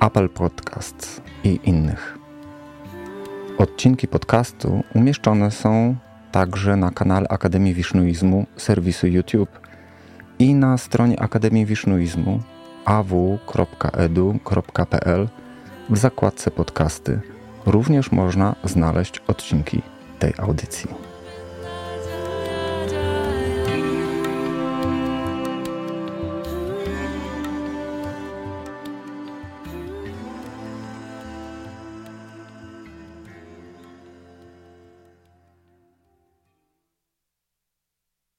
Apple Podcasts i innych. Odcinki podcastu umieszczone są także na kanale Akademii Wisznuizmu serwisu YouTube i na stronie Akademii Wisznuizmu aw.edu.pl w zakładce podcasty również można znaleźć odcinki tej audycji.